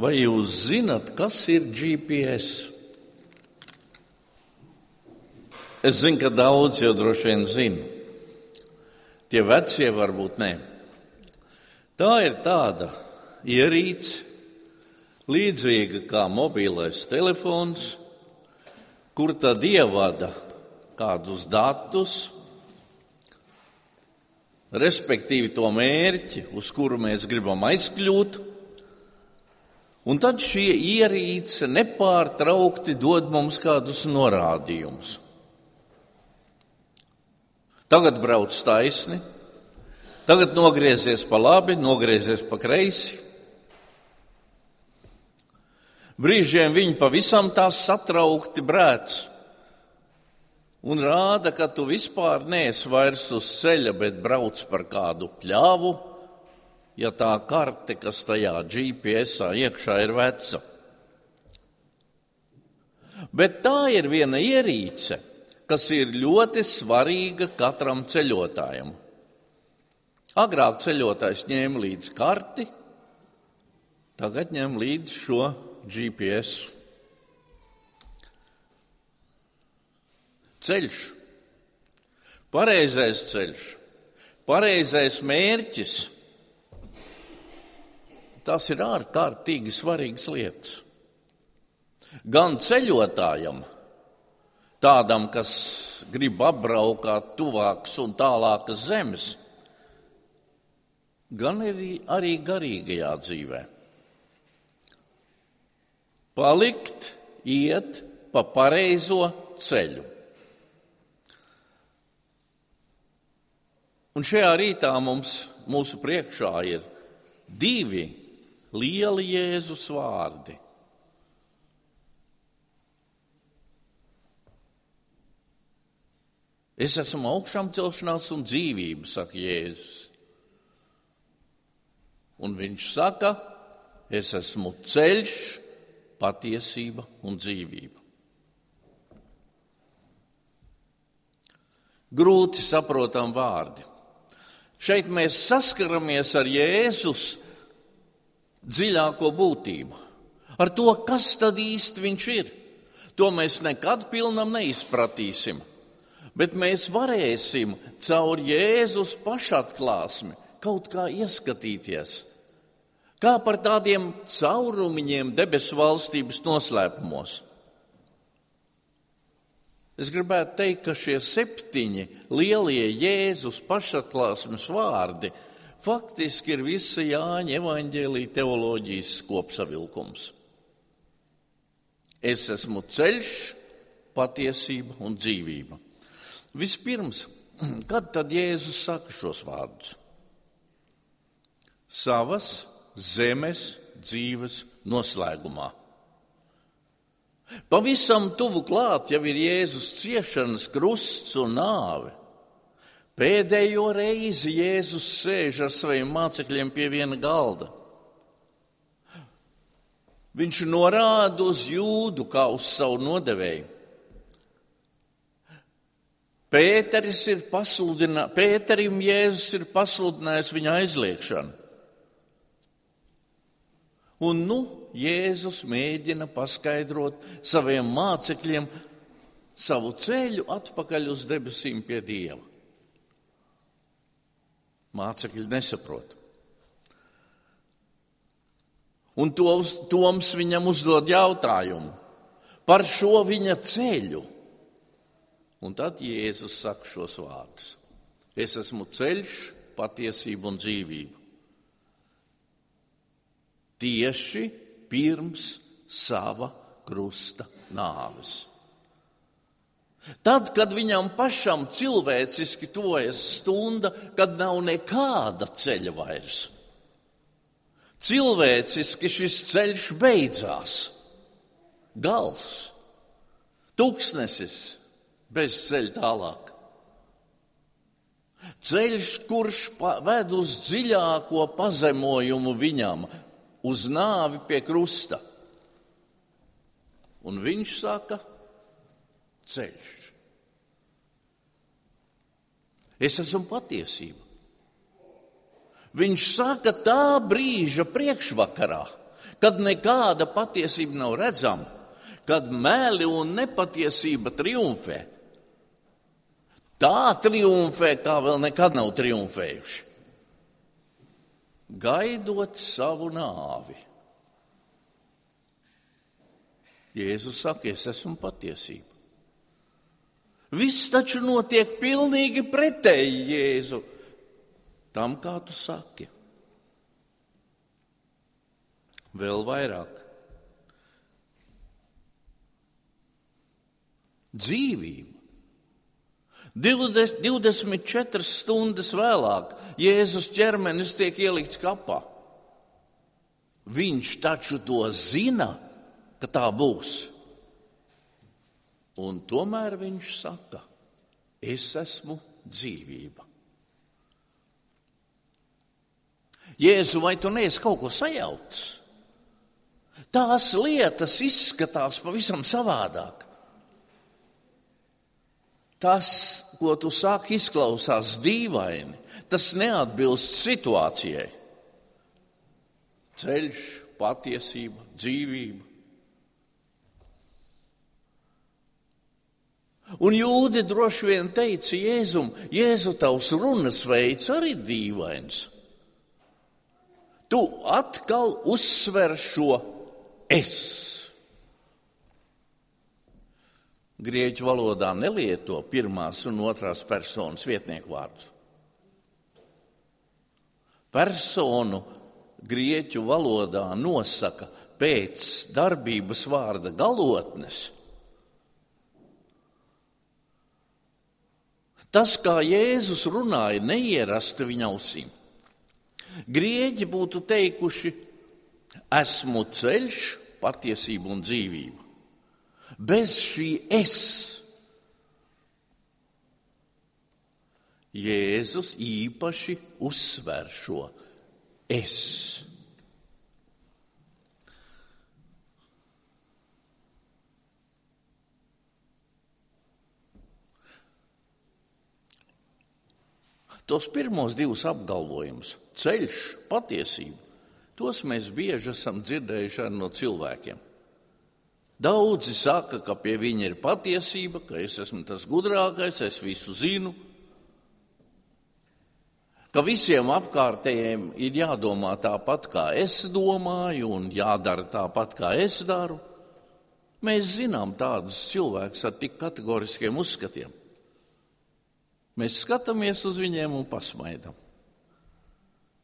Vai jūs zinat, kas ir GPS? Es zinu, ka daudz jau droši vien zina. Tie vecie varbūt ne. Tā ir tāda ierīce, līdzīga kā mobilais telefons, kur tad ievada kādus datus, respektīvi to mērķi, uz kuru mēs gribam aizkļūt. Un tad šī ierīce nepārtraukti dod mums kādus norādījumus. Tagad brauc taisni, tagad nogriezies pa labi, nogriezies pa kreisi. Brīžiem viņi pavisam tā satraukti brēc un rāda, ka tu vispār neesi vairs uz ceļa, bet brauc par kādu pļāvu ja tā karte, kas tajā GPS iekšā ir veca. Bet tā ir viena ierīce, kas ir ļoti svarīga katram ceļotājam. Agrāk ceļotājs ņēma līdzi karti, tagad ņem līdzi šo GPS. Ceļš, pareizais ceļš, pareizais mērķis Tas ir ārkārtīgi svarīgas lietas. Gan ceļotājam, tādam, kas grib apbraukāt tuvākas un tālākas zemes, gan arī, arī garīgajā dzīvē. Palikt, iet pa pareizo ceļu. Un šajā rītā mums mūsu priekšā ir divi lieli Jēzus vārdi. Es esmu augšām celšanās un dzīvība, saka Jēzus. Un viņš saka, es esmu ceļš, patiesība un dzīvība. Grūti saprotam vārdi. Šeit mēs saskaramies ar Jēzus dziļāko būtību, ar to, kas tad īsti viņš ir. To mēs nekad pilnam neizpratīsim, bet mēs varēsim caur Jēzus pašatklāsmi kaut kā ieskatīties, kā par tādiem caurumiņiem debesu valstības noslēpumos. Es gribētu teikt, ka šie septiņi lielie Jēzus pašatklāsmes vārdi ir faktiski ir visa Jāņa evaņģēlīja teoloģijas kopsavilkums. Es esmu ceļš, patiesība un dzīvība. Vispirms, kad tad Jēzus saka šos vārdus? Savas zemes dzīves noslēgumā. Pavisam tuvu klāt jau ir Jēzus ciešanas, krusts un nāve. Pēdējo reizi Jēzus sēž ar saviem mācekļiem pie viena galda. Viņš norāda uz jūdu kā uz savu nodevēju. Pēteris ir pasludinājis, Pēterim Jēzus ir pasludinājis viņa aizliekšanu. Un nu Jēzus mēģina paskaidrot saviem mācekļiem savu ceļu atpakaļ uz debesīm pie Dieva. Mācekļi nesaprot. Un tos, Toms viņam uzdod jautājumu par šo viņa ceļu. Un tad Jēzus saka šos vārdus: Es esmu ceļš, patiesība un dzīvība. Tieši pirms sava krusta nāves. Tad, kad viņam pašam cilvēciski tuvojas stunda, kad nav nekāda ceļa vairs. Cilvēciski šis ceļš beidzās. Gals, tūkstnesis, bez ceļa tālāk. Ceļš, kurš ved uz dziļāko pazemojumu viņam, uz nāvi pie krusta. Un viņš saka, ceļš. Es esmu patiesība. Viņš saka tā brīža priekšvakarā, kad nekāda patiesība nav redzama, kad meli un nepatiesība triumfē. Tā triumfē, kā vēl nekad nav triumfējuši. Gaidot savu nāvi. Jēzus saka, es esmu patiesība. Viss taču notiek pilnīgi pretēji Jēzu tam, kā tu saki. Vēl vairāk. Dzīvība. 20, 24 stundas vēlāk Jēzus ķermenis tiek ielikts kapā. Viņš taču to zina, ka tā būs. Un tomēr viņš saka, es esmu dzīvība. Jēzu, vai tu neesi kaut ko sajaucis? Tās lietas izskatās pavisam savādāk. Tas, ko tu saki, izklausās dīvaini. Tas neatbilst situācijai. Ceļš, patiesība, dzīvība. Un jūdi droši vien teica Jēzum, Jēzu tavs runas veids arī dīvains. Tu atkal uzsver šo es. Grieķu valodā nelieto pirmās un otrās personas vietnieku vārdus. Personu grieķu valodā nosaka pēc darbības vārda galotnes Tas, kā Jēzus runāja, neierasta viņa ausīm. Grieķi būtu teikuši, esmu ceļš, patiesība un dzīvība. Bez šī es Jēzus īpaši uzsver šo es. Tos pirmos divus apgalvojumus, ceļš, patiesība, tos mēs bieži esam dzirdējuši no cilvēkiem. Daudzi saka, ka pie viņa ir patiesība, ka es esmu tas gudrākais, es visu zinu, ka visiem apkārtējiem ir jādomā tāpat, kā es domāju, un jādara tāpat, kā es daru. Mēs zinām tādus cilvēkus ar tik kategoriskiem uzskatiem. Mēs skatāmies uz viņiem un pasmaidām.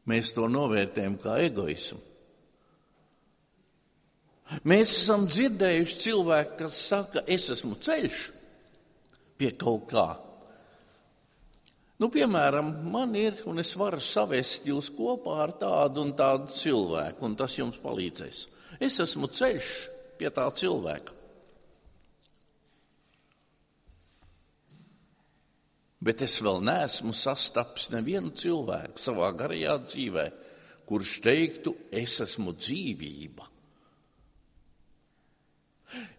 Mēs to novērtējam kā egoismu. Mēs esam dzirdējuši cilvēku, kas saka, es esmu ceļš pie kaut kā. Nu, piemēram, man ir, un es varu savest jūs kopā ar tādu un tādu cilvēku, un tas jums palīdzēs. Es esmu ceļš pie tā cilvēka. Bet es vēl neesmu sastapis nevienu cilvēku savā garajā dzīvē, kurš teiktu, es esmu dzīvība.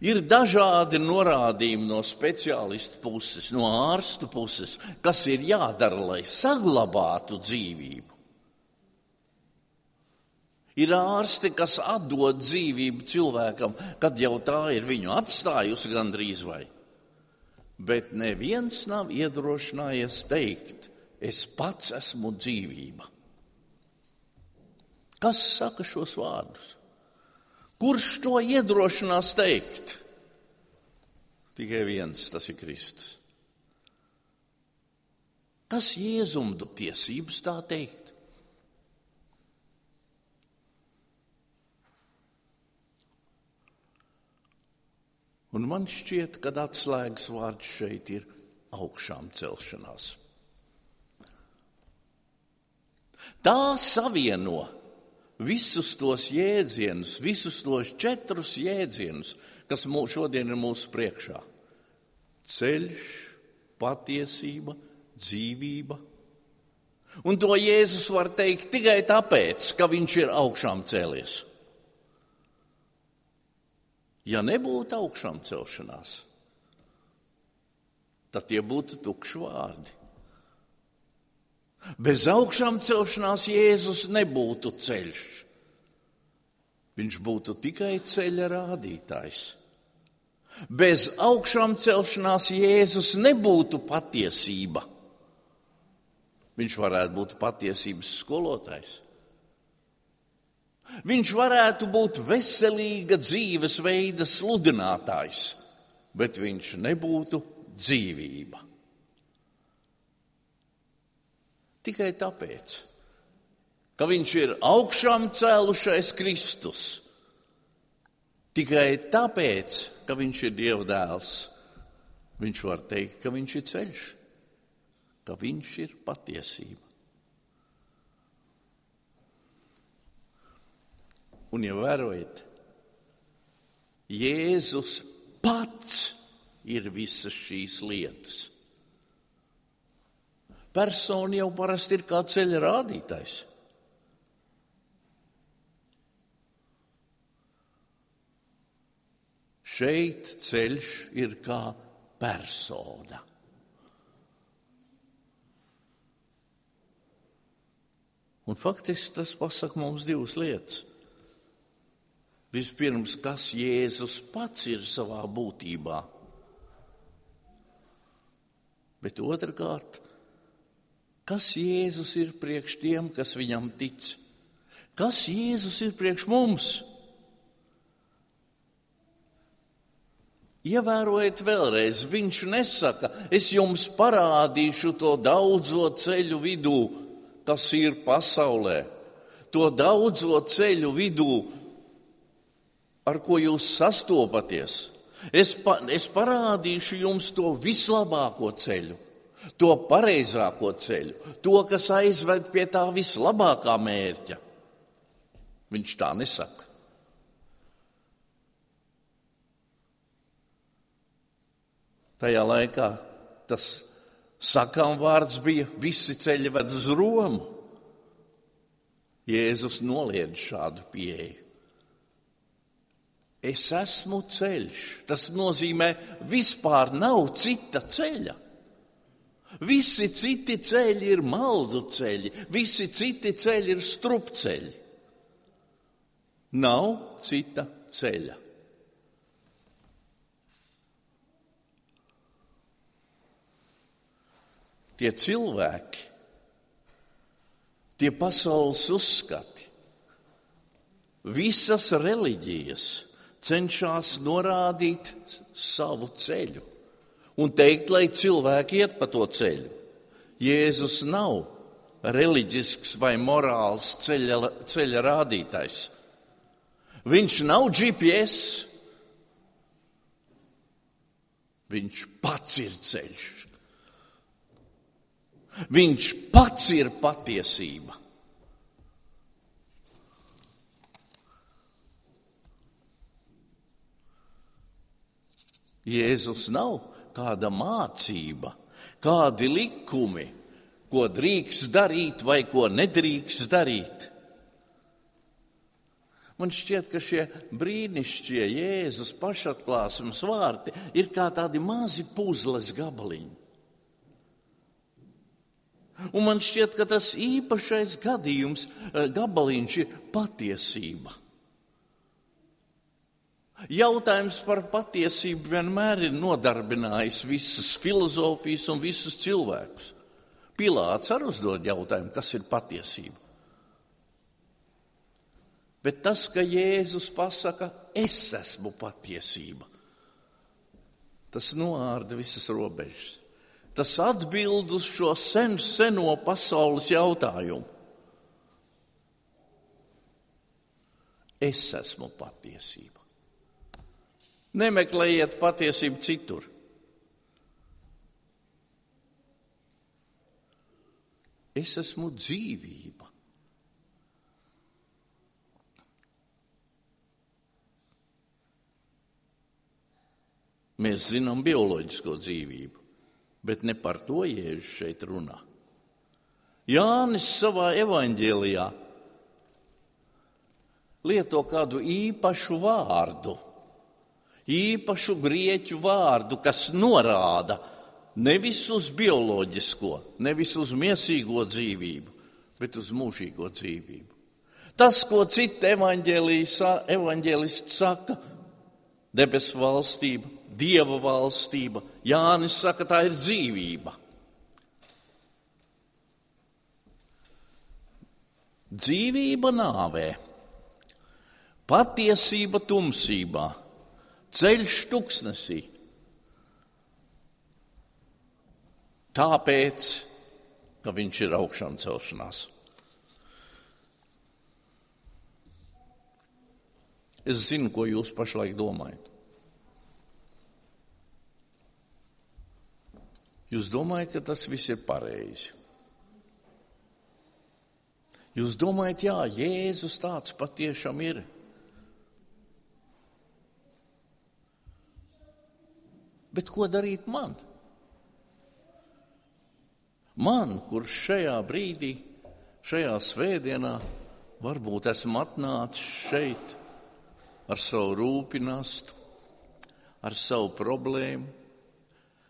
Ir dažādi norādījumi no speciālistu puses, no ārstu puses, kas ir jādara, lai saglabātu dzīvību. Ir ārsti, kas atdod dzīvību cilvēkam, kad jau tā ir viņu atstājusi gandrīz vai bet neviens nav iedrošinājies teikt, es pats esmu dzīvība. Kas saka šos vārdus? Kurš to iedrošinās teikt? Tikai viens, tas ir Kristus. Kas Jēzum tiesības tā teikt? Un man šķiet, ka atslēgas vārds šeit ir augšām celšanās. Tā savieno visus tos jēdzienus, visus tos četrus jēdzienus, kas mūs šodien ir mūsu priekšā. Ceļš, patiesība, dzīvība. Un to Jēzus var teikt tikai tāpēc, ka viņš ir augšām cēlies. Ja nebūtu augšām celšanās, tad tie būtu tukši vārdi. Bez augšām celšanās Jēzus nebūtu ceļš. viņš būtu tikai ceļa rādītājs. Bez augšām celšanās Jēzus nebūtu patiesība. Viņš varētu būt patiesības skolotājs. Viņš varētu būt veselīga dzīvesveida sludinātājs, bet viņš nebūtu dzīvība. Tikai tāpēc, ka viņš ir augšām cēlušais Kristus. Tikai tāpēc, ka viņš ir Dieva dēls, viņš var teikt, ka viņš ir ceļš, ka viņš ir patiesība. Un ja Jēzus pats ir visas šīs lietas. Persona jau parasti ir kā ceļa rādītājs. Šeit ceļš ir kā persona. Un faktiski tas pasaka mums divas lietas. Vispirms, kas Jēzus pats ir savā būtībā, bet otrkārt, kas Jēzus ir priekš tiem, kas viņam tic? Kas Jēzus ir priekš mums? Ievērojiet vēlreiz, viņš nesaka, es jums parādīšu to daudzo ceļu vidū, kas ir pasaulē. To daudzo ceļu vidū, ar ko jūs sastopaties. Es, pa, es parādīšu jums to vislabāko ceļu, to pareizāko ceļu, to, kas aizved pie tā vislabākā mērķa. Viņš tā nesaka. Tajā laikā tas sakām vārds bija: visi ceļi ved uz Romu. Jēzus noliedz šādu pieeju. Es esmu ceļš. Tas nozīmē, vispār nav cita ceļa. Visi citi ceļi ir maldu ceļi, visi citi ceļi ir strupceļi. Nav cita ceļa. tie cilvēki, tie pasaules uzskati, visas reliģijas cenšas norādīt savu ceļu un teikt, lai cilvēki iet pa to ceļu. Jēzus nav reliģisks vai morāls ceļa, ceļa rādītājs. Viņš nav GPS. Viņš pats ir ceļš. Viņš pats ir patiesība. Jēzus nav kāda mācība, kādi likumi, ko drīkst darīt vai ko nedrīkst darīt. Man šķiet, ka šie brīnišķīgie Jēzus pašatklāsmes vārti ir kā tādi mazi puzles gabaliņi. Un man šķiet, ka tas īpašais gadījums, eh, gabaliņš ir patiesība. Jautājums par patiesību vienmēr ir nodarbinājis visas filozofijas un visus cilvēkus. Pilārs arī uzdod jautājumu, kas ir patiesība. Bet tas, ka Jēzus pasaka, es esmu patiesība, tas noārda visas robežas tas atbild uz šo sen, seno pasaules jautājumu. Es esmu patiesība. Nemeklējiet patiesību citur. Es esmu dzīvība. Mēs zinām bioloģisko dzīvību bet ne par to Jēzus šeit runā. Jānis savā evaņģēlijā lieto kādu īpašu vārdu, īpašu grieķu vārdu, kas norāda nevis uz bioloģisko, nevis uz miesīgo dzīvību, bet uz mūžīgo dzīvību. Tas, ko citi evaņģēlisti saka, debesu valstība, dieva valstība, Jānis saka, tā ir dzīvība. Dzīvība nāvē, patiesība tumsībā, ceļš tuksnesī. Tāpēc, ka viņš ir augšām celšanās. Es zinu, ko jūs pašlaik domājat. Jūs domājat, ka tas viss ir pareizi. Jūs domājat, jā, Jēzus tāds patiešām ir. Bet ko darīt man? Man, kurš šajā brīdī, šajā svētdienā, varbūt esmu atnācis šeit ar savu rūpināstu, ar savu problēmu,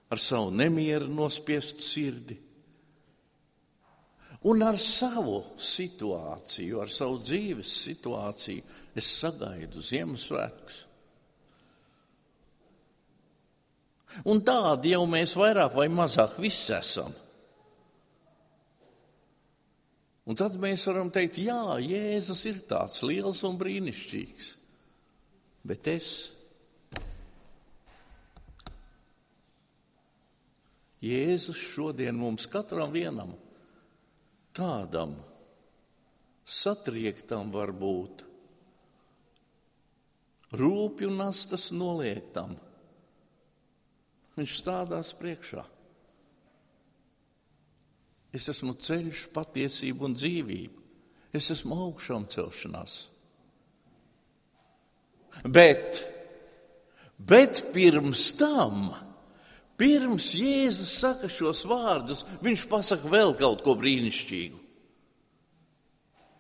ar savu nemieru nospiestu sirdi un ar savu situāciju, ar savu dzīves situāciju. Es sagaidu Ziemassvētkus. Un tādi jau mēs vairāk vai mazāk visi esam. Un tad mēs varam teikt, jā, Jēzus ir tāds liels un brīnišķīgs. Bet es, Jēzus šodien mums katram vienam, tādam satriektam var būt, rūpju nastas noliektam. Viņš stādās priekšā. Es esmu ceļš, patiesība un dzīvība. Es esmu augšām celšanās. Bet, bet pirms tam, pirms Jēzus saka šos vārdus, viņš pasaka vēl kaut ko brīnišķīgu.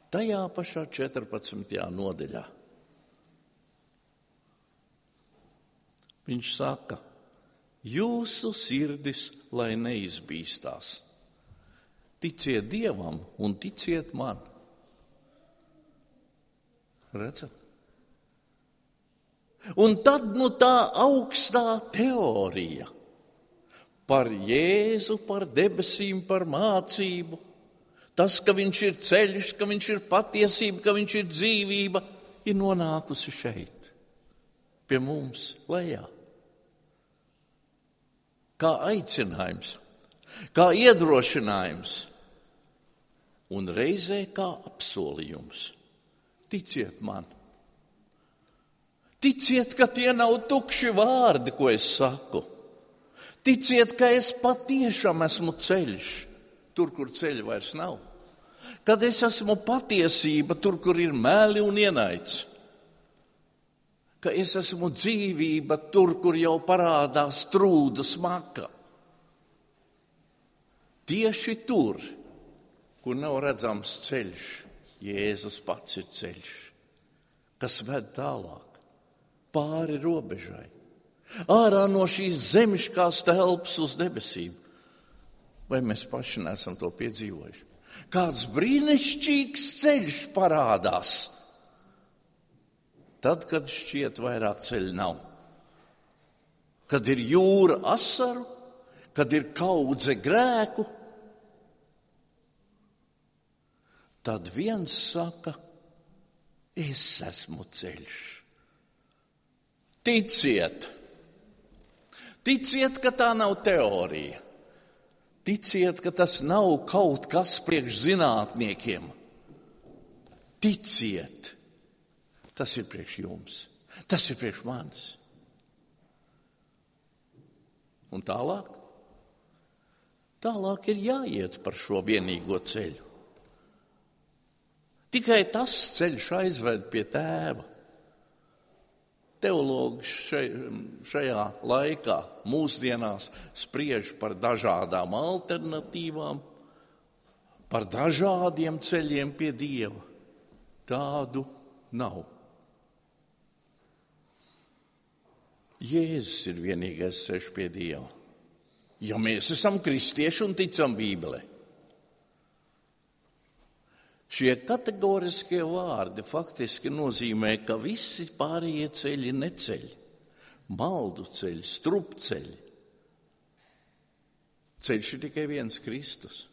Tajā pašā 14. nodaļā. Viņš saka, jūsu sirdis lai neizbīstās. Ticiet Dievam un ticiet man. Redzat? Un tad nu, tā augstā teorija par Jēzu, par debesīm, par mācību, tas, ka viņš ir ceļš, ka viņš ir patiesība, ka viņš ir dzīvība, ir nonākusi šeit, pie mums, lejā. Kā aicinājums, kā iedrošinājums un reizē kā apsolījums. Ticiet man! Ticiet, ka tie nav tukši vārdi, ko es saku. Ticiet, ka es patiešām esmu ceļš, tur, kur ceļa vairs nav. Kad es esmu patiesība, tur, kur ir meli un ienaids. Ka es esmu dzīvība, tur, kur jau parādās trūda smaka. Tieši tur, kur nav redzams ceļš, Jēzus pats ir ceļš, kas ved tālāk pāri robežai, ārā no šīs zemiskās telpas uz debesīm. Vai mēs paši neesam to piedzīvojuši? Kāds brīnišķīgs ceļš parādās, tad, kad šķiet vairāk ceļu nav. Kad ir jūra asaru, kad ir kaudze grēku, tad viens saka, es esmu ceļš. Ticiet! Ticiet, ka tā nav teorija. Ticiet, ka tas nav kaut kas priekš zinātniekiem. Ticiet, tas ir priekš jums, tas ir priekš manis. Un tālāk? Tālāk ir jāiet par šo vienīgo ceļu. Tikai tas ceļš aizved pie tēva. Teologi šajā laikā, mūsdienās, spriež par dažādām alternatīvām, par dažādiem ceļiem pie dieva. Tādu nav. Jēzus ir vienīgais ceļš pie dieva. Ja mēs esam kristieši un ticam Bībelē, Šie kategoriskie vārdi faktiski nozīmē, ka visi pārējie ceļi neceļ. Maldu ceļi, strupceļi. Ceļš ir tikai viens Kristus.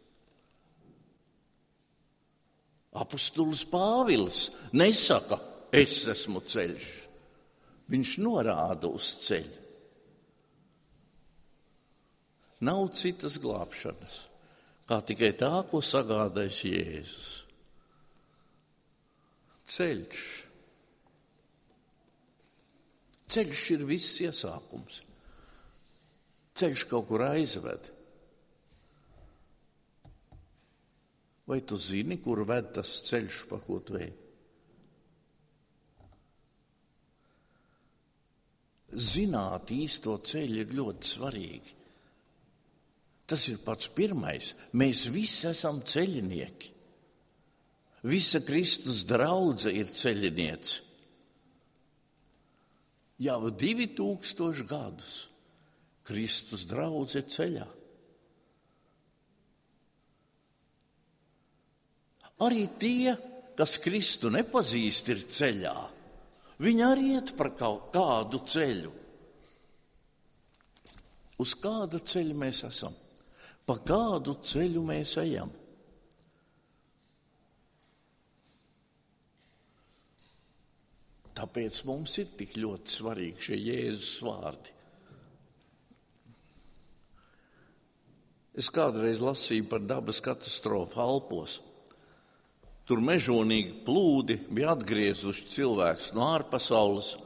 Apostulis Pāvils nesaka, es esmu ceļš. Viņš norāda uz ceļu. Nav citas glābšanas, kā tikai tā, ko sagādājis Jēzus. Ceļš. Ceļš ir viss iesākums. Ceļš kaut kur aizved. Vai tu zini, kur ved tas ceļš, pa ko tu ej? Zināt īsto ceļu ir ļoti svarīgi. Tas ir pats pirmais. Mēs visi esam ceļinieki. Visa Kristus draudzene ir ceļiniece. Jau divi tūkstoši gadus Kristus draudzene ir ceļā. Arī tie, kas Kristu nepazīst, ir ceļā. Viņi arī iet par kaut kādu ceļu. Uz kāda ceļa mēs esam? Pa kādu ceļu mēs ejam? Tāpēc mums ir tik ļoti svarīgi šie Jēzus vārdi. Es kādreiz lasīju par dabas katastrofu Alpos. Tur mežonīgi plūdi bija atgriezuši cilvēkus no ārpasaules.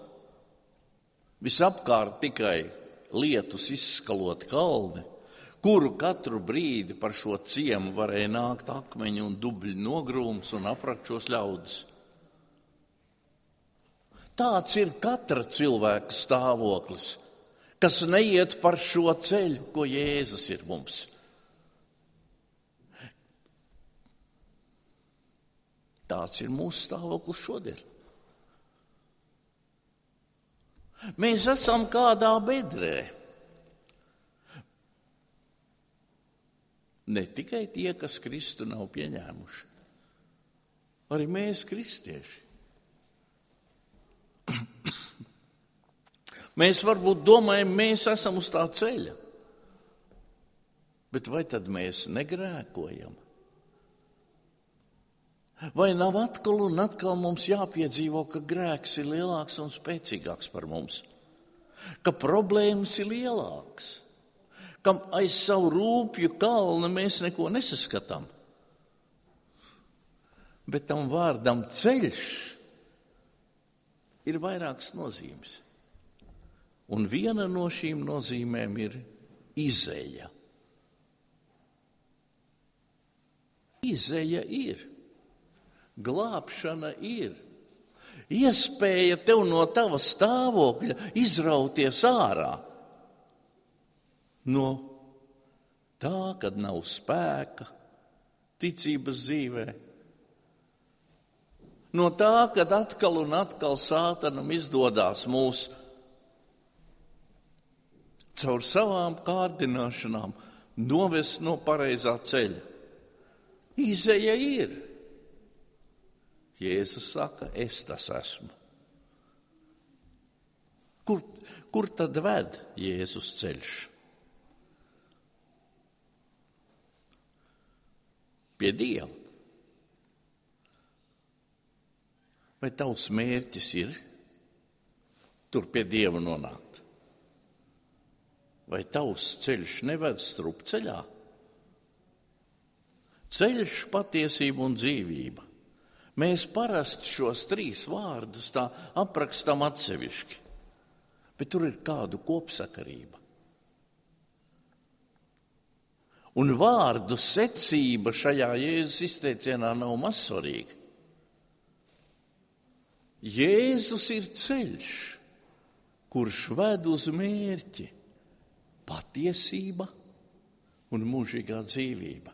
Visapkārt tikai lietus izskalot kalni, kuru katru brīdi par šo ciemu varēja nākt akmeņu un dubļu nogrūms un aprakšos ļaudis. Tāds ir katra cilvēka stāvoklis, kas neiet par šo ceļu, ko Jēzus ir mums. Tāds ir mūsu stāvoklis šodien. Mēs esam kādā bedrē. Ne tikai tie, kas Kristu nav pieņēmuši, arī mēs, kristieši. Mēs varbūt domājam, mēs esam uz tā ceļa, bet vai tad mēs negrēkojam? Vai nav atkal un atkal mums jāpiedzīvo, ka grēks ir lielāks un spēcīgāks par mums, ka problēmas ir lielākas, ka aiz savu rūpju kalnu mēs neko nesaskatām? Bet tam vārdam ceļš ir vairākas nozīmes. Un viena no šīm nozīmēm ir izēja. Izēja ir. Glābšana ir iespēja tev no tava stāvokļa izrauties ārā. No tā, kad nav spēka, ticības dzīvē. No tā, kad atkal un atkal sātanam izdodas mūs caur savām kārdināšanām novest no pareizā ceļa. Izeja ir. Jēzus saka, es tas esmu. Kur, kur tad ved Jēzus ceļš? Pie Dieva. Vai tavs mērķis ir tur pie Dieva nonākt? Vai tavs ceļš neved strupceļā? Ceļš, patiesība un dzīvība. Mēs parasti šos trīs vārdus tā aprakstam atsevišķi, bet tur ir kāda kopsakarība. Un vārdu secība šajā Jēzus izteicienā nav mazsvarīga. Jēzus ir ceļš, kurš ved uz mērķi patiesība un mūžīgā dzīvība.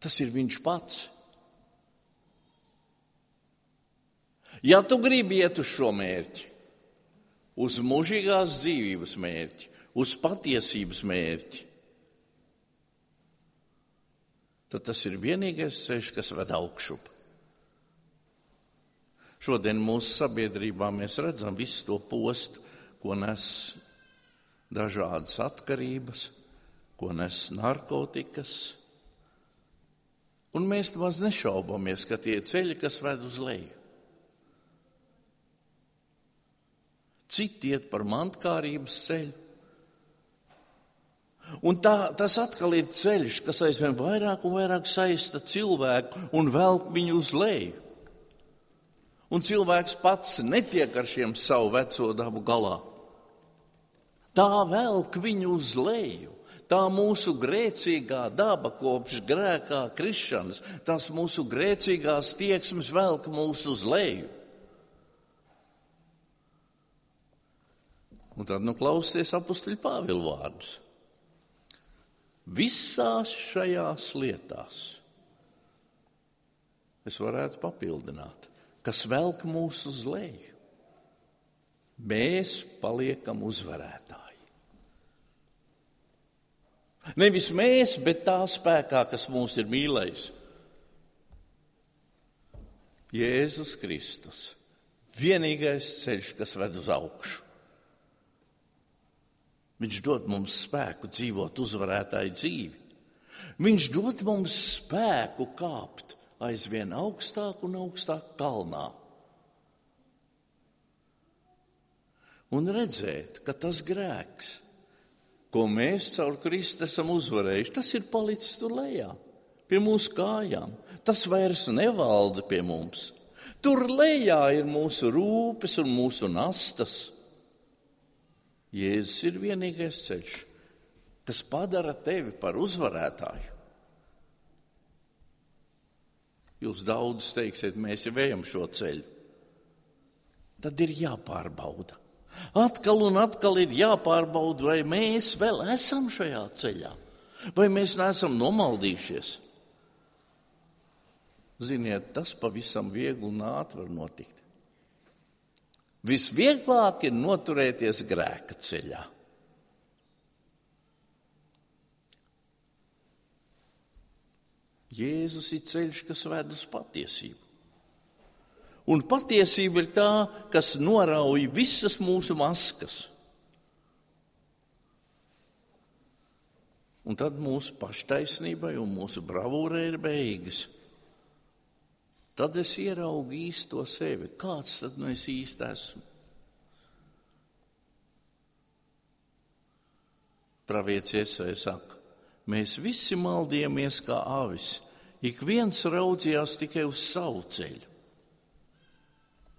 Tas ir viņš pats. Ja tu gribi iet uz šo mērķi, uz mūžīgās dzīvības mērķi, uz patiesības mērķi, tad tas ir vienīgais ceļš, kas ved augšup. Šodien mūsu sabiedrībā mēs redzam visu to postu, ko nes dažādas atkarības, ko nes narkotikas. Un mēs maz nešaubamies, ka tie ceļi, kas ved uz leju. Citi iet par mantkārības ceļu. Un tā, tas atkal ir ceļš, kas aizvien vairāk un vairāk saista cilvēku un velk viņu uz leju. Un cilvēks pats netiek ar šiem savu veco dabu galā. Tā velk viņu uz leju. Tā mūsu grēcīgā daba kopš grēkā krišanas, tās mūsu grēcīgās tieksmes velk mūs uz leju. Un tad nu klausieties apakstuļu Pāvilu vārdus. Visās šajās lietās es varētu papildināt, kas velk mūs uz leju. Mēs paliekam uzvarētāji. Nevis mēs, bet tā spēkā, kas mūs ir mīlējis. Jēzus Kristus, vienīgais ceļš, kas ved uz augšu. Viņš dod mums spēku dzīvot uzvarētāju dzīvi. Viņš dod mums spēku kāpt aizvien augstāk un augstāk kalnā. Un redzēt, ka tas grēks, ko mēs caur Kristu esam uzvarējuši, tas ir palicis tur lejā, pie mūsu kājām. Tas vairs nevalda pie mums. Tur lejā ir mūsu rūpes un mūsu nastas. Jēzus ir vienīgais ceļš, kas padara tevi par uzvarētāju. Jūs daudz teiksiet, mēs jau ejam šo ceļu. Tad ir jāpārbauda. Atkal un atkal ir jāpārbauda, vai mēs vēl esam šajā ceļā, vai mēs neesam nomaldījušies. Ziniet, tas pavisam viegli un ātri var notikt. Visvieglāk ir noturēties grēka ceļā. Jēzus ir ceļš, kas ved uz patiesību. Un patiesība ir tā, kas norauj visas mūsu maskas. Un tad mūsu paštaisnībai un mūsu bravūrai ir beigas. Tad es ieraugu īsto sevi. Kāds tad nu es īsti esmu? Pravietis Iesai saka, mēs visi maldījāmies kā avis, ik viens raudzījās tikai uz savu ceļu.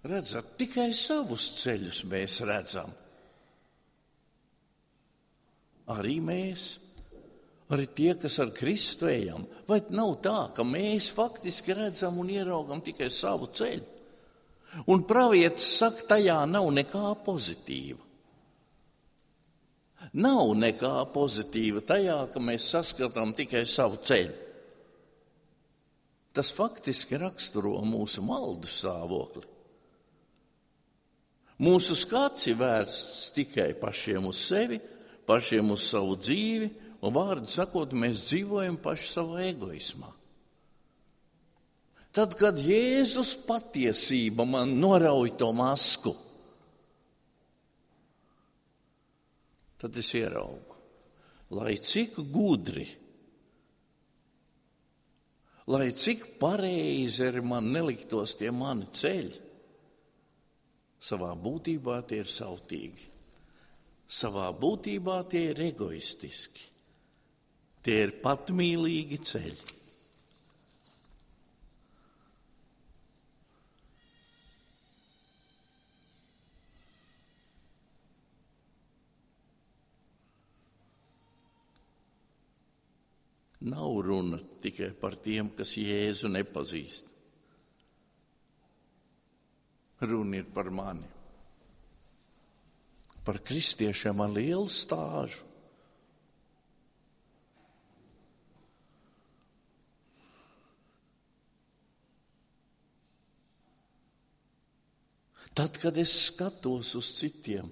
Redzat, tikai savus ceļus mēs redzam. Arī mēs arī tie, kas ar Kristu ejam, vai nav tā, ka mēs faktiski redzam un ieraugam tikai savu ceļu? Un pravietis saka, tajā nav nekā pozitīva. Nav nekā pozitīva tajā, ka mēs saskatām tikai savu ceļu. Tas faktiski raksturo mūsu maldu stāvokli. Mūsu skats ir vērsts tikai pašiem uz sevi, pašiem uz savu dzīvi, Un vārdu sakot, mēs dzīvojam paši savā egoismā. Tad, kad Jēzus patiesība man norauj to masku, tad es ieraugu, lai cik gudri, lai cik pareizi ir man neliktos tie mani ceļi, savā būtībā tie ir sautīgi, savā būtībā tie ir egoistiski. Tie ir patmīlīgi ceļi. Nav runa tikai par tiem, kas Jēzu nepazīst. Runa ir par mani, par kristiešiem ar lielu stāžu. Tad, kad es skatos uz citiem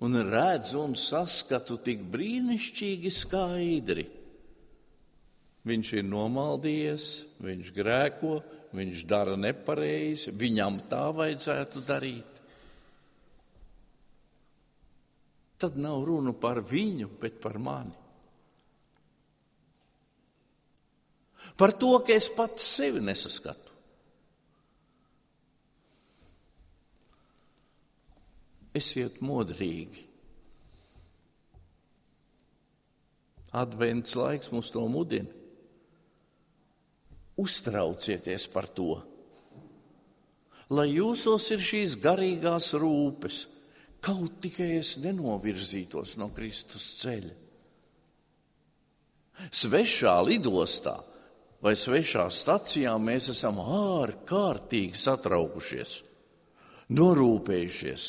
un redzu un saskatu tik brīnišķīgi skaidri, Viņš ir nomaldījies, viņš grēko, viņš dara nepareizi, viņam tā vajadzētu darīt. Tad nav runa par viņu, bet par mani. Par to, ka es pats sevi nesaskatu. Esiet modrīgi. Advents laiks mums to mudina. Uztraucieties par to, lai jūsos ir šīs garīgās rūpes, kaut tikai es nenovirzītos no Kristus ceļa. Svešā lidostā vai svešā stacijā mēs esam ārkārtīgi satraukušies, norūpējušies,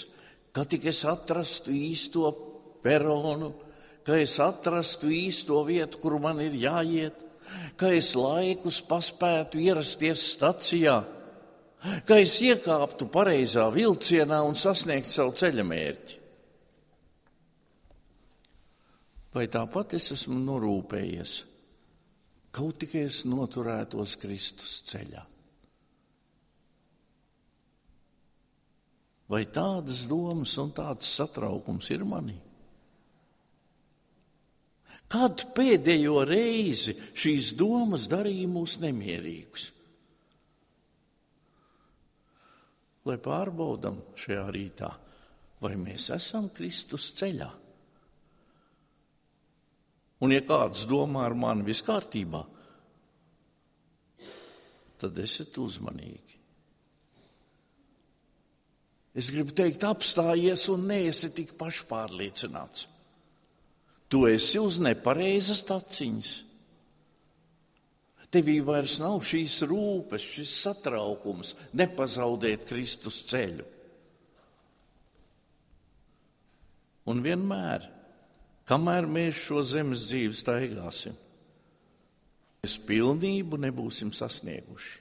ka tik es atrastu īsto peronu, ka es atrastu īsto vietu, kur man ir jāiet, ka es laikus paspētu ierasties stacijā, ka es iekāptu pareizā vilcienā un sasniegtu savu ceļa mērķi. Vai tāpat es esmu norūpējies, kaut tikai es noturētos Kristus ceļā? Vai tādas domas un tāds satraukums ir manī? Kad pēdējo reizi šīs domas darīja mūs nemierīgus? Lai pārbaudam šajā rītā, vai mēs esam Kristus ceļā. Un, ja kāds domā ar mani viss kārtībā, tad esiet uzmanīgi. Es gribu teikt, apstājies un neesi tik pašpārliecināts. Tu esi uz nepareizas taciņas. Tevī vairs nav šīs rūpes, šis satraukums, nepazaudēt Kristus ceļu. Un vienmēr, kamēr mēs šo zemes dzīvi staigāsim, mēs pilnību nebūsim sasnieguši.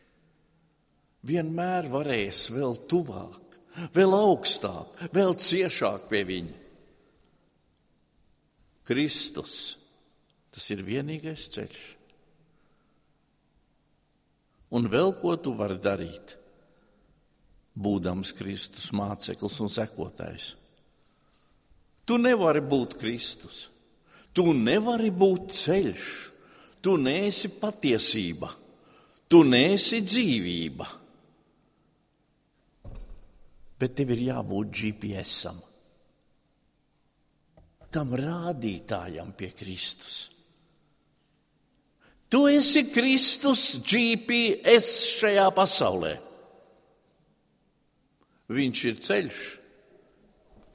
Vienmēr varēs vēl tuvāk vēl augstāk, vēl ciešāk pie viņa. Kristus, tas ir vienīgais ceļš. Un vēl ko tu vari darīt, būdams Kristus māceklis un sekotājs? Tu nevari būt Kristus, tu nevari būt ceļš, tu neesi patiesība, tu neesi dzīvība bet tev ir jābūt GPS-am. Tam rādītājam pie Kristus. Tu esi Kristus GPS šajā pasaulē. Viņš ir ceļš,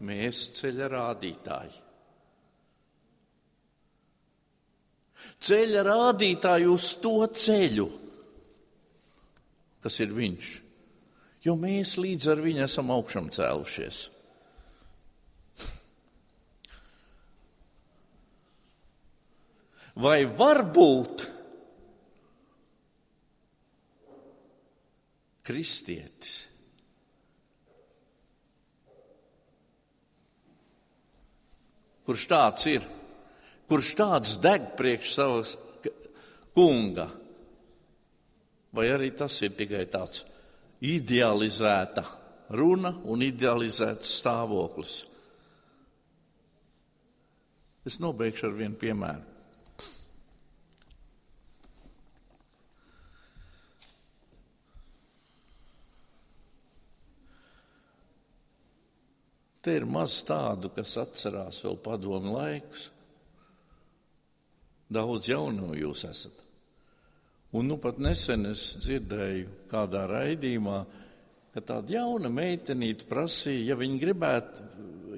mēs ceļa rādītāji. Ceļa rādītāji uz to ceļu, kas ir viņš jo mēs līdz ar viņu esam augšām cēlušies. Vai var būt kristietis? Kurš tāds ir? Kurš tāds deg priekš savas kunga? Vai arī tas ir tikai tāds idealizēta runa un idealizēts stāvoklis. Es nobeigšu ar vienu piemēru. Te ir maz tādu, kas atcerās vēl padomu laikus. Daudz jaunu jūs esat. Un nu pat nesen es dzirdēju kādā raidījumā, ka tāda jauna meitenīte prasīja, ja viņa gribētu,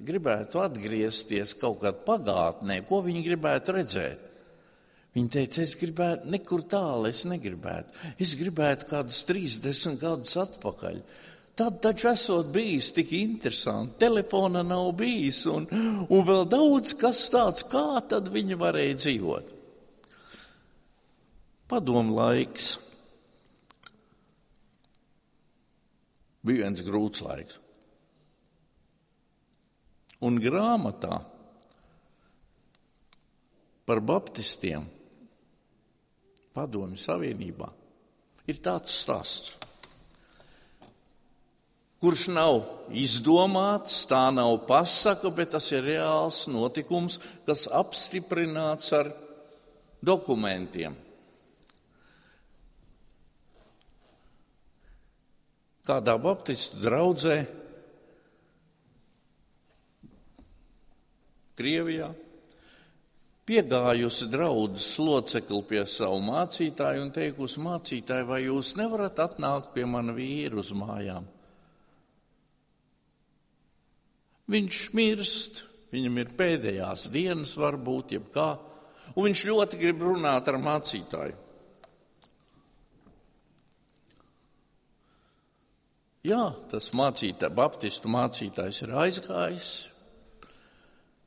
gribētu atgriezties kaut kādā pagātnē, ko viņa gribētu redzēt. Viņa teica, es gribētu nekur tālu, es negribētu. Es gribētu kādus 30 gadus atpakaļ. Tad taču esot bijis tik interesanti, telefona nav bijis un, un vēl daudz kas tāds, kā tad viņa varēja dzīvot. Padomu laiks bija viens grūts laiks. Un grāmatā par baptistiem Padomju Savienībā, ir tāds stāsts, kurš nav izdomāts, tā nav pasaka, bet tas ir reāls notikums, kas apstiprināts ar dokumentiem. Kādā Baptistu draudzē Krievijā piegājusi draudzes locekli pie savu mācītāju un teikusi, mācītāji, vai jūs nevarat atnākt pie mana vīra uz mājām? Viņš mirst, viņam ir pēdējās dienas, varbūt, jebkā, un viņš ļoti grib runāt ar mācītāju. Jā, tas mācītā, baptistu mācītājs ir aizgājis,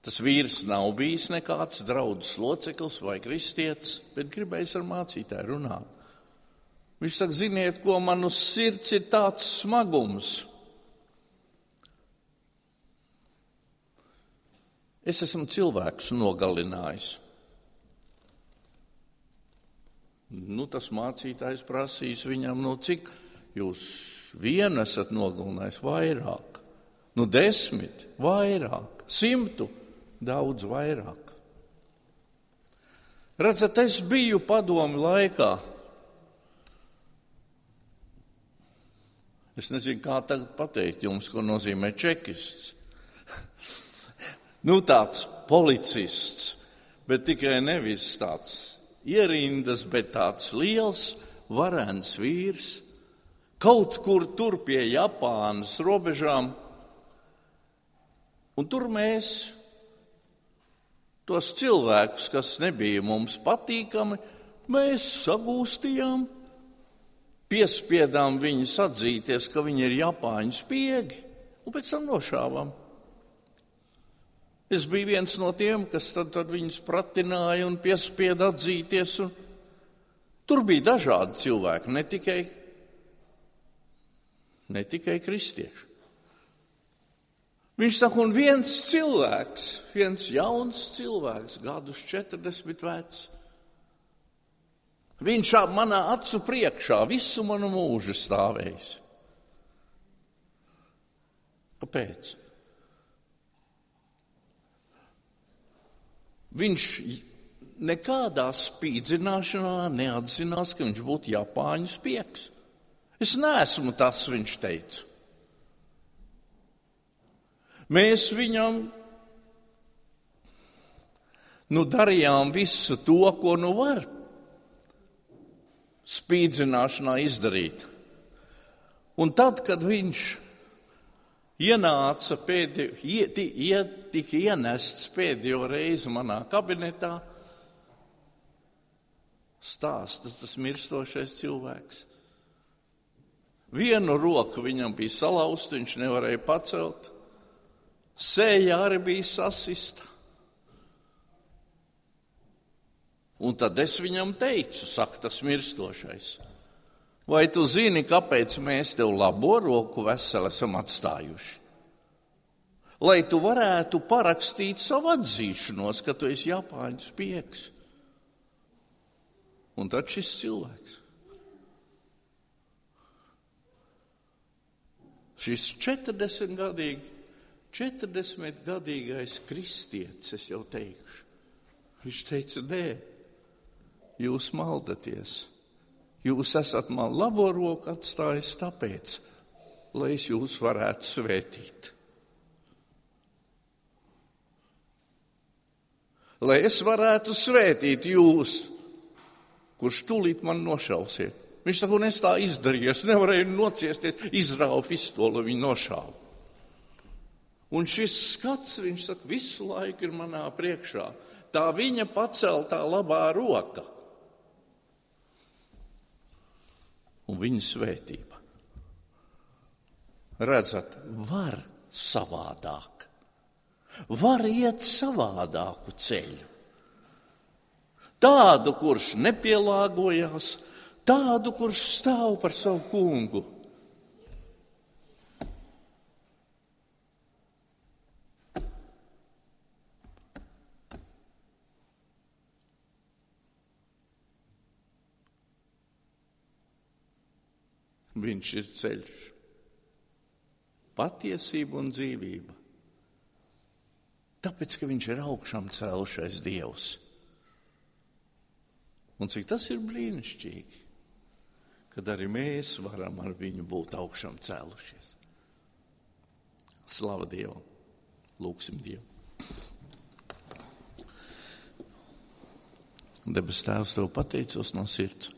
Tas vīrs nav bijis nekāds draudzes loceklis vai kristietis, bet gribējis ar mācītāju runāt. Viņš saka, ziniet, ko man uz sirds ir tāds smagums. Es esmu cilvēkus nogalinājis. Nu, tas mācītājs prasīs viņam, nu, cik jūs vienu esat nogalinājis vairāk, nu, desmit, vairāk, simtu daudz vairāk. Redzat, es biju padomu laikā. Es nezinu, kā tagad pateikt jums, ko nozīmē čekists. nu, tāds policists, bet tikai nevis tāds ierindas, bet tāds liels, varens vīrs. Kaut kur tur pie Japānas robežām. Un tur mēs tos cilvēkus, kas nebija mums patīkami, mēs sagūstījām, piespiedām viņus atzīties, ka viņi ir Japāņu spiegi, un pēc tam nošāvām. Es biju viens no tiem, kas tad, tad viņus pratināja un piespieda atzīties. Un tur bija dažādi cilvēki, ne tikai, ne tikai kristieši. Viņš saka, un viens cilvēks, viens jauns cilvēks, gadus 40 vecs, viņš manā acu priekšā visu manu mūžu stāvējis. Kāpēc? Viņš nekādā spīdzināšanā neatzinās, ka viņš būtu Japāņu spiegs. Es neesmu tas, viņš teica. Mēs viņam nu, darījām visu to, ko nu var spīdzināšanā izdarīt. Un tad, kad viņš ienāca pēdējo, tika ienests pēdējo reizi manā kabinetā, stāsta tas mirstošais cilvēks. Vienu roku viņam bija salauzta, viņš nevarēja pacelt. Sēja arī bija sasista. Un tad es viņam teicu, saka tas mirstošais, vai tu zini, kāpēc mēs tev labo roku veseli esam atstājuši? Lai tu varētu parakstīt savu atzīšanos, ka tu esi Japāņu spiegs. Un tad šis cilvēks. Šis 40 gadīgi 40-gadīgais kristietis, es jau teikšu. Viņš teica, nē, jūs maldaties. Jūs esat man labo roku atstājis tāpēc, lai es jūs varētu svētīt. Lai es varētu svētīt jūs, kurš tūlīt man nošausiet. Viņš saka, un es tā izdarīju, es nevarēju nociesties, izrauju pistoli, viņu nošāvu. Un šis skats, viņš saka, visu laiku ir manā priekšā. Tā viņa paceltā labā roka un viņa svētība. Redzat, var savādāk, var iet savādāku ceļu. Tādu, kurš nepielāgojās, tādu, kurš stāv par savu kungu Viņš ir ceļš, patiesība un dzīvība. Tāpēc, ka viņš ir augšām celšais Dievs. Un cik tas ir brīnišķīgi, kad arī mēs varam ar viņu būt augšām cēlušies. Slava Dievam! Lūksim Dievu! Debes Tēvs, tev pateicos no sirds,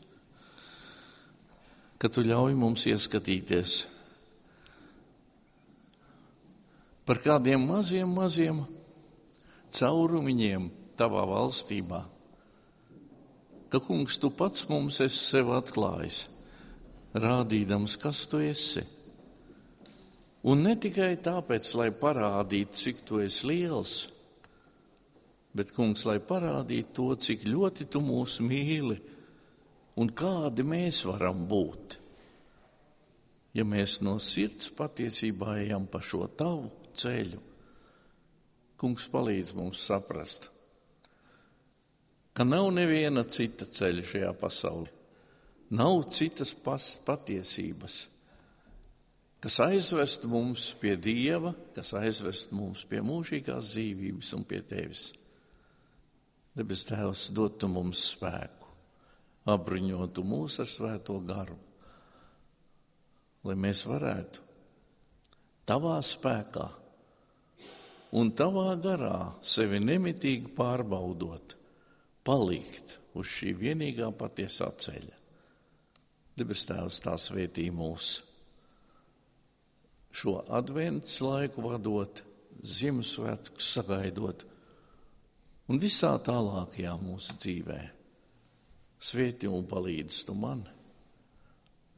ka tu ļauj mums ieskatīties par kādiem maziem, maziem caurumiņiem tavā valstībā. Ka, kungs, tu pats mums esi sev atklājis, rādīdams, kas tu esi. Un ne tikai tāpēc, lai parādītu, cik tu esi liels, bet, kungs, lai parādītu to, cik ļoti tu mūs mīli un kādi mēs varam būt. Ja mēs no sirds patiesībā ejam pa šo tavu ceļu, kungs palīdz mums saprast, ka nav neviena cita ceļa šajā pasaulē, nav citas patiesības, kas aizvest mums pie Dieva, kas aizvest mums pie mūžīgās dzīvības un pie Tevis. Debes Tēvs, dotu mums spēku, apbruņotu mūs ar svēto garu, lai mēs varētu tavā spēkā un tavā garā sevi nemitīgi pārbaudot, palikt uz šī vienīgā patiesā ceļa. Debes Tēvs tā svētī mūs šo adventas laiku vadot, Ziemassvētku sagaidot un visā tālākajā mūsu dzīvē. Svētī un palīdz tu man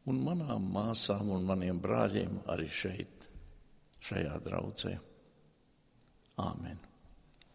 un manām māsām un maniem brāļiem arī šeit, šajā draudzē. Āmen!